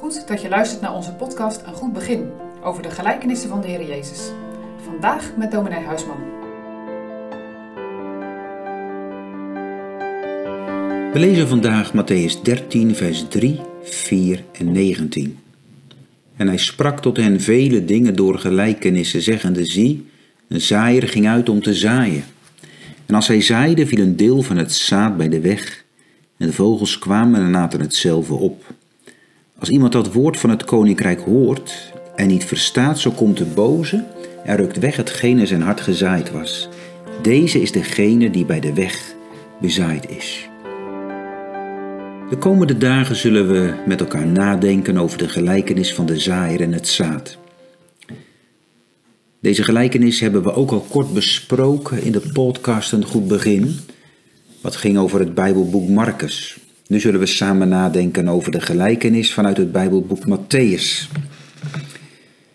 Goed dat je luistert naar onze podcast Een Goed Begin over de gelijkenissen van de Heer Jezus. Vandaag met dominee Huisman. We lezen vandaag Matthäus 13, vers 3, 4 en 19. En hij sprak tot hen vele dingen door gelijkenissen, zeggende: Zie, een zaaier ging uit om te zaaien. En als hij zaaide, viel een deel van het zaad bij de weg, en de vogels kwamen en naten hetzelfde op. Als iemand dat woord van het koninkrijk hoort en niet verstaat, zo komt de boze en rukt weg hetgene zijn hart gezaaid was. Deze is degene die bij de weg bezaaid is. De komende dagen zullen we met elkaar nadenken over de gelijkenis van de zaaier en het zaad. Deze gelijkenis hebben we ook al kort besproken in de podcast Een Goed Begin, wat ging over het Bijbelboek Marcus. Nu zullen we samen nadenken over de gelijkenis vanuit het Bijbelboek Matthäus.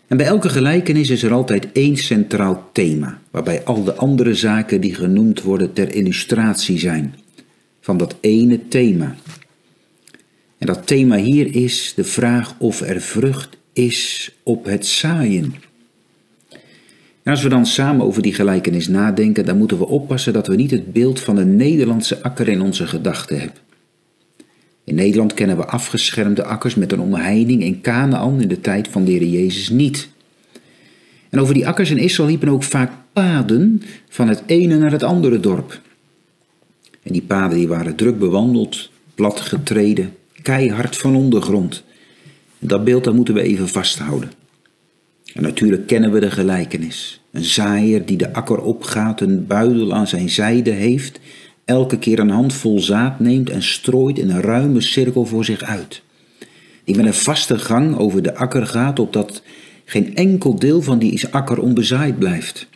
En bij elke gelijkenis is er altijd één centraal thema, waarbij al de andere zaken die genoemd worden ter illustratie zijn van dat ene thema. En dat thema hier is de vraag of er vrucht is op het zaaien. En als we dan samen over die gelijkenis nadenken, dan moeten we oppassen dat we niet het beeld van een Nederlandse akker in onze gedachten hebben. In Nederland kennen we afgeschermde akkers met een omheining in Canaan in de tijd van de Heer Jezus niet. En over die akkers in Israël liepen ook vaak paden van het ene naar het andere dorp. En die paden die waren druk bewandeld, plat getreden, keihard van ondergrond. Dat beeld dat moeten we even vasthouden. En natuurlijk kennen we de gelijkenis. Een zaaier die de akker opgaat, een buidel aan zijn zijde heeft, elke keer een handvol zaad neemt en strooit in een ruime cirkel voor zich uit. Die met een vaste gang over de akker gaat, opdat geen enkel deel van die akker onbezaaid blijft.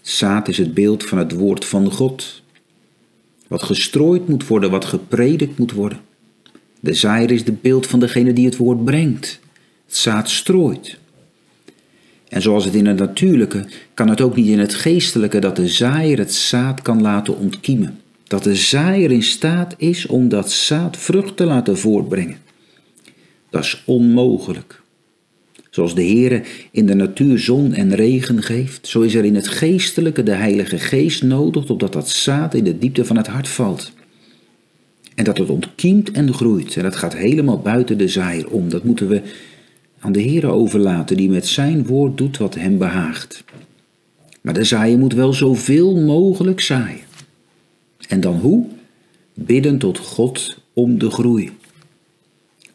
Zaad is het beeld van het woord van God. Wat gestrooid moet worden, wat gepredikt moet worden. De zaaier is het beeld van degene die het woord brengt. Het zaad strooit. En zoals het in het natuurlijke, kan het ook niet in het geestelijke dat de zaaier het zaad kan laten ontkiemen. Dat de zaaier in staat is om dat zaad vrucht te laten voortbrengen. Dat is onmogelijk. Zoals de Heere in de natuur zon en regen geeft, zo is er in het geestelijke de Heilige Geest nodig, opdat dat zaad in de diepte van het hart valt. En dat het ontkiemt en groeit. En dat gaat helemaal buiten de zaaier om. Dat moeten we aan de Heere overlaten, die met zijn woord doet wat hem behaagt. Maar de zaaier moet wel zoveel mogelijk zaaien. En dan hoe? Bidden tot God om de groei.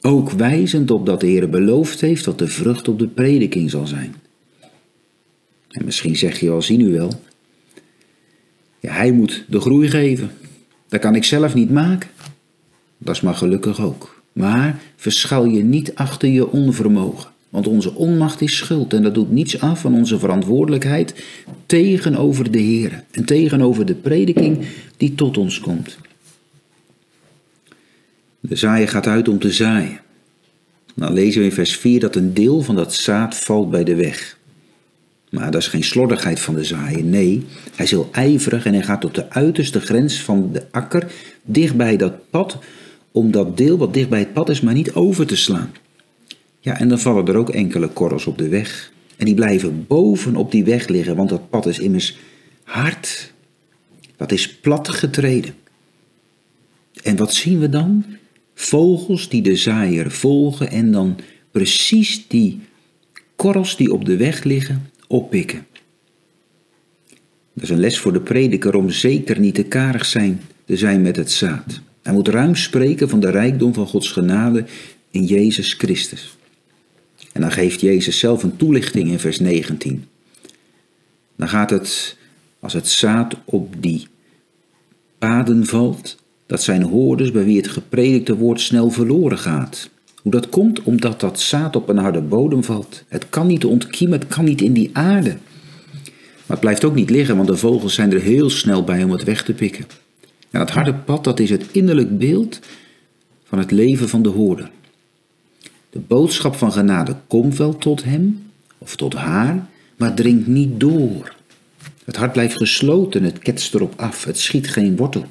Ook wijzend op dat de Heer beloofd heeft dat de vrucht op de prediking zal zijn. En misschien zeg je wel, zie nu wel. Ja, hij moet de groei geven. Dat kan ik zelf niet maken. Dat is maar gelukkig ook. Maar verschuil je niet achter je onvermogen. Want onze onmacht is schuld en dat doet niets af van onze verantwoordelijkheid tegenover de Heer en tegenover de prediking die tot ons komt. De zaaier gaat uit om te zaaien. Dan lezen we in vers 4 dat een deel van dat zaad valt bij de weg. Maar dat is geen slordigheid van de zaaier, nee, hij is heel ijverig en hij gaat tot de uiterste grens van de akker, dichtbij dat pad, om dat deel wat dicht bij het pad is, maar niet over te slaan. Ja, en dan vallen er ook enkele korrels op de weg. En die blijven boven op die weg liggen, want dat pad is immers hard. Dat is plat getreden. En wat zien we dan? Vogels die de zaaier volgen en dan precies die korrels die op de weg liggen oppikken. Dat is een les voor de prediker om zeker niet te karig zijn, te zijn met het zaad. Hij moet ruim spreken van de rijkdom van Gods genade in Jezus Christus. En dan geeft Jezus zelf een toelichting in vers 19. Dan gaat het, als het zaad op die paden valt, dat zijn hoorders bij wie het gepredikte woord snel verloren gaat. Hoe dat komt? Omdat dat zaad op een harde bodem valt. Het kan niet ontkiemen, het kan niet in die aarde. Maar het blijft ook niet liggen, want de vogels zijn er heel snel bij om het weg te pikken. En dat harde pad, dat is het innerlijk beeld van het leven van de hoorder. De boodschap van genade komt wel tot hem of tot haar, maar dringt niet door. Het hart blijft gesloten, het ketst erop af, het schiet geen wortel.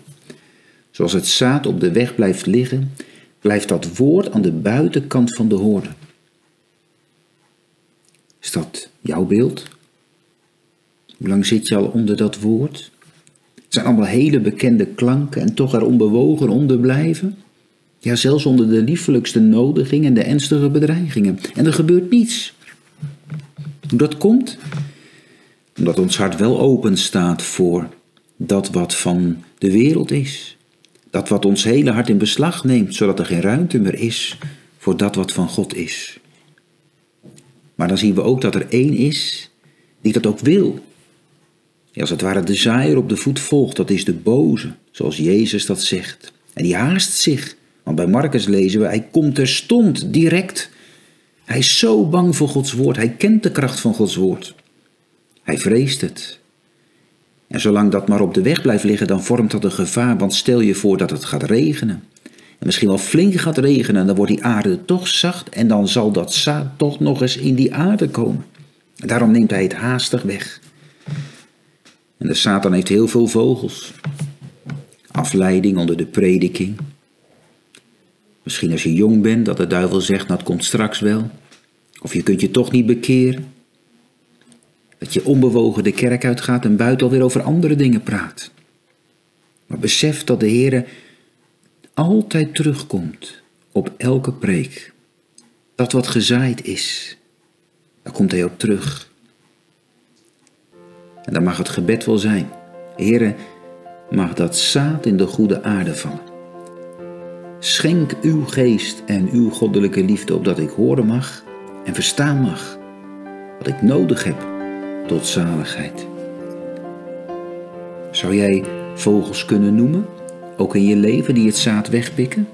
Zoals het zaad op de weg blijft liggen, blijft dat woord aan de buitenkant van de hoorde. Is dat jouw beeld? Hoe lang zit je al onder dat woord? Zijn allemaal hele bekende klanken en toch er onbewogen onder blijven. Ja, zelfs onder de liefelijkste nodigingen en de ernstige bedreigingen. En er gebeurt niets. Hoe dat komt? Omdat ons hart wel open staat voor dat wat van de wereld is. Dat wat ons hele hart in beslag neemt, zodat er geen ruimte meer is voor dat wat van God is. Maar dan zien we ook dat er één is die dat ook wil. Als het ware de zaaier op de voet volgt, dat is de boze, zoals Jezus dat zegt. En die haast zich, want bij Marcus lezen we, hij komt terstond, direct. Hij is zo bang voor Gods woord, hij kent de kracht van Gods woord. Hij vreest het. En zolang dat maar op de weg blijft liggen, dan vormt dat een gevaar, want stel je voor dat het gaat regenen. En misschien wel flink gaat regenen, dan wordt die aarde toch zacht en dan zal dat zaad toch nog eens in die aarde komen. En daarom neemt hij het haastig weg. En de Satan heeft heel veel vogels. Afleiding onder de prediking. Misschien als je jong bent dat de duivel zegt, nou het komt straks wel. Of je kunt je toch niet bekeren. Dat je onbewogen de kerk uitgaat en buiten alweer over andere dingen praat. Maar besef dat de Heer altijd terugkomt op elke preek. Dat wat gezaaid is, daar komt Hij op terug. En dan mag het gebed wel zijn. Heere, mag dat zaad in de goede aarde vallen. Schenk uw geest en uw goddelijke liefde opdat ik horen mag en verstaan mag wat ik nodig heb tot zaligheid. Zou jij vogels kunnen noemen, ook in je leven, die het zaad wegpikken?